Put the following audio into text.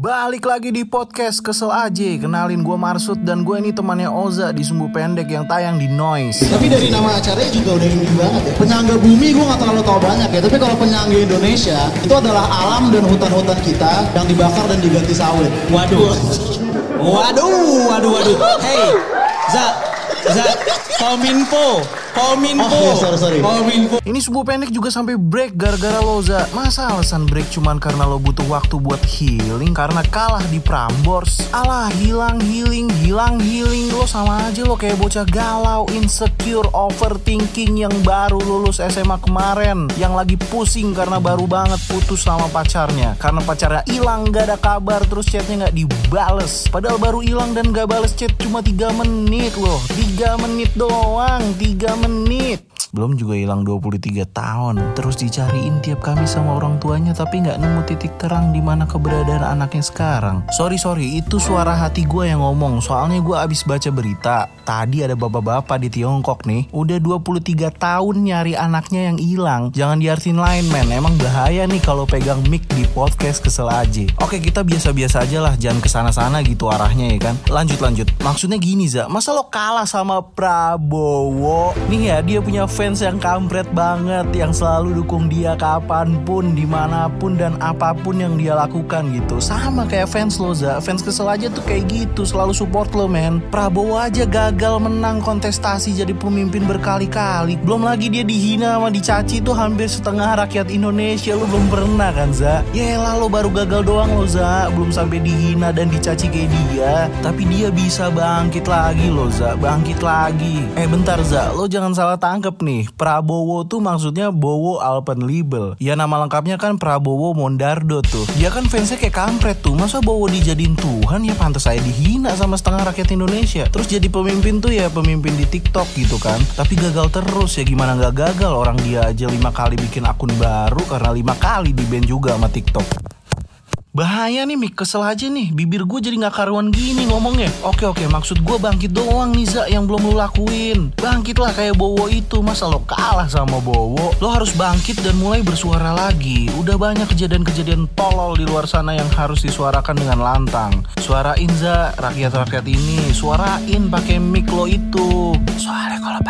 Balik lagi di podcast Kesel aja Kenalin gue Marsud dan gue ini temannya Oza di Sumbu Pendek yang tayang di Noise Tapi dari nama acaranya juga udah ini banget ya. Penyangga bumi gue gak terlalu tahu banyak ya. Tapi kalau penyangga Indonesia itu adalah alam dan hutan-hutan kita yang dibakar dan diganti sawit. Waduh. Waduh, waduh, waduh. Hey, Za, Za, Kominfo, Kominfo, Oh, iya, sorry, sorry. Kominfo. Ini Sumbu Pendek juga sampai break gara-gara lo Za. Masa alasan break cuman karena lo butuh waktu buat healing? Karena kalah di Prambors. Alah hilang healing, hilang healing. Lo sama aja lo kayak bocah galau, insecure, overthinking Yang baru lulus SMA kemarin. Yang lagi pusing karena baru banget putus sama pacarnya. Karena pacarnya hilang gak ada kabar terus chatnya gak dibales. Padahal baru hilang dan gak bales chat cuma 3 menit loh. 3 menit doang 3 menit belum juga hilang 23 tahun. Terus dicariin tiap kami sama orang tuanya Tapi nggak nemu titik terang di mana keberadaan anaknya sekarang. Sorry sorry itu suara hati gue yang ngomong. Soalnya gue abis baca berita Tadi ada bapak-bapak di Tiongkok nih Udah 23 tahun nyari anaknya yang hilang. Jangan diartin lain men. Emang bahaya nih kalau pegang mic di podcast kesel aja. Oke kita biasa-biasa aja lah. Jangan ke sana-sana gitu arahnya ya kan? Lanjut lanjut. Maksudnya gini Za. Masa lo kalah sama Prabowo? Nih ya dia punya fans yang kampret banget Yang selalu dukung dia kapan pun Di mana pun dan apa pun yang dia lakukan gitu. Sama kayak fans lo Za. Fans kesel aja tuh kayak gitu Selalu support lo men. Prabowo aja gagal menang kontestasi jadi pemimpin berkali-kali. Belum lagi dia dihina sama dicaci tuh hampir setengah rakyat Indonesia. Lu belum pernah kan Za? Yelah lo baru gagal doang lo Za. Belum sampai dihina dan dicaci kayak dia. Tapi dia bisa bangkit lagi lo Za. Bangkit lagi. Eh bentar Za. Lo jangan salah tangkep nih Prabowo tuh maksudnya Bowo Alpenlibel Ya nama lengkapnya kan Prabowo Mondardo tuh. Dia kan fansnya kayak kampret tuh. Masa Bowo dijadiin Tuhan? Ya pantas saya dihina sama setengah rakyat Indonesia. Terus jadi pemimpin tuh ya pemimpin di TikTok gitu kan. Tapi gagal terus ya gimana nggak gagal? Orang dia aja lima kali bikin akun baru Karena lima kali di ban juga sama TikTok Bahaya nih Mik, kesel aja nih. Bibir gue jadi gak karuan gini ngomongnya. Oke oke, maksud gue bangkit doang nih Za Yang belum lu lakuin. Bangkit lah kayak Bowo itu. Masa lo kalah sama Bowo? Lo harus bangkit dan mulai bersuara lagi. Udah banyak kejadian-kejadian tolol di luar sana Yang harus disuarakan dengan lantang. Suarain Za, rakyat-rakyat ini. Suarain pakai mic lo itu. Soalnya kalau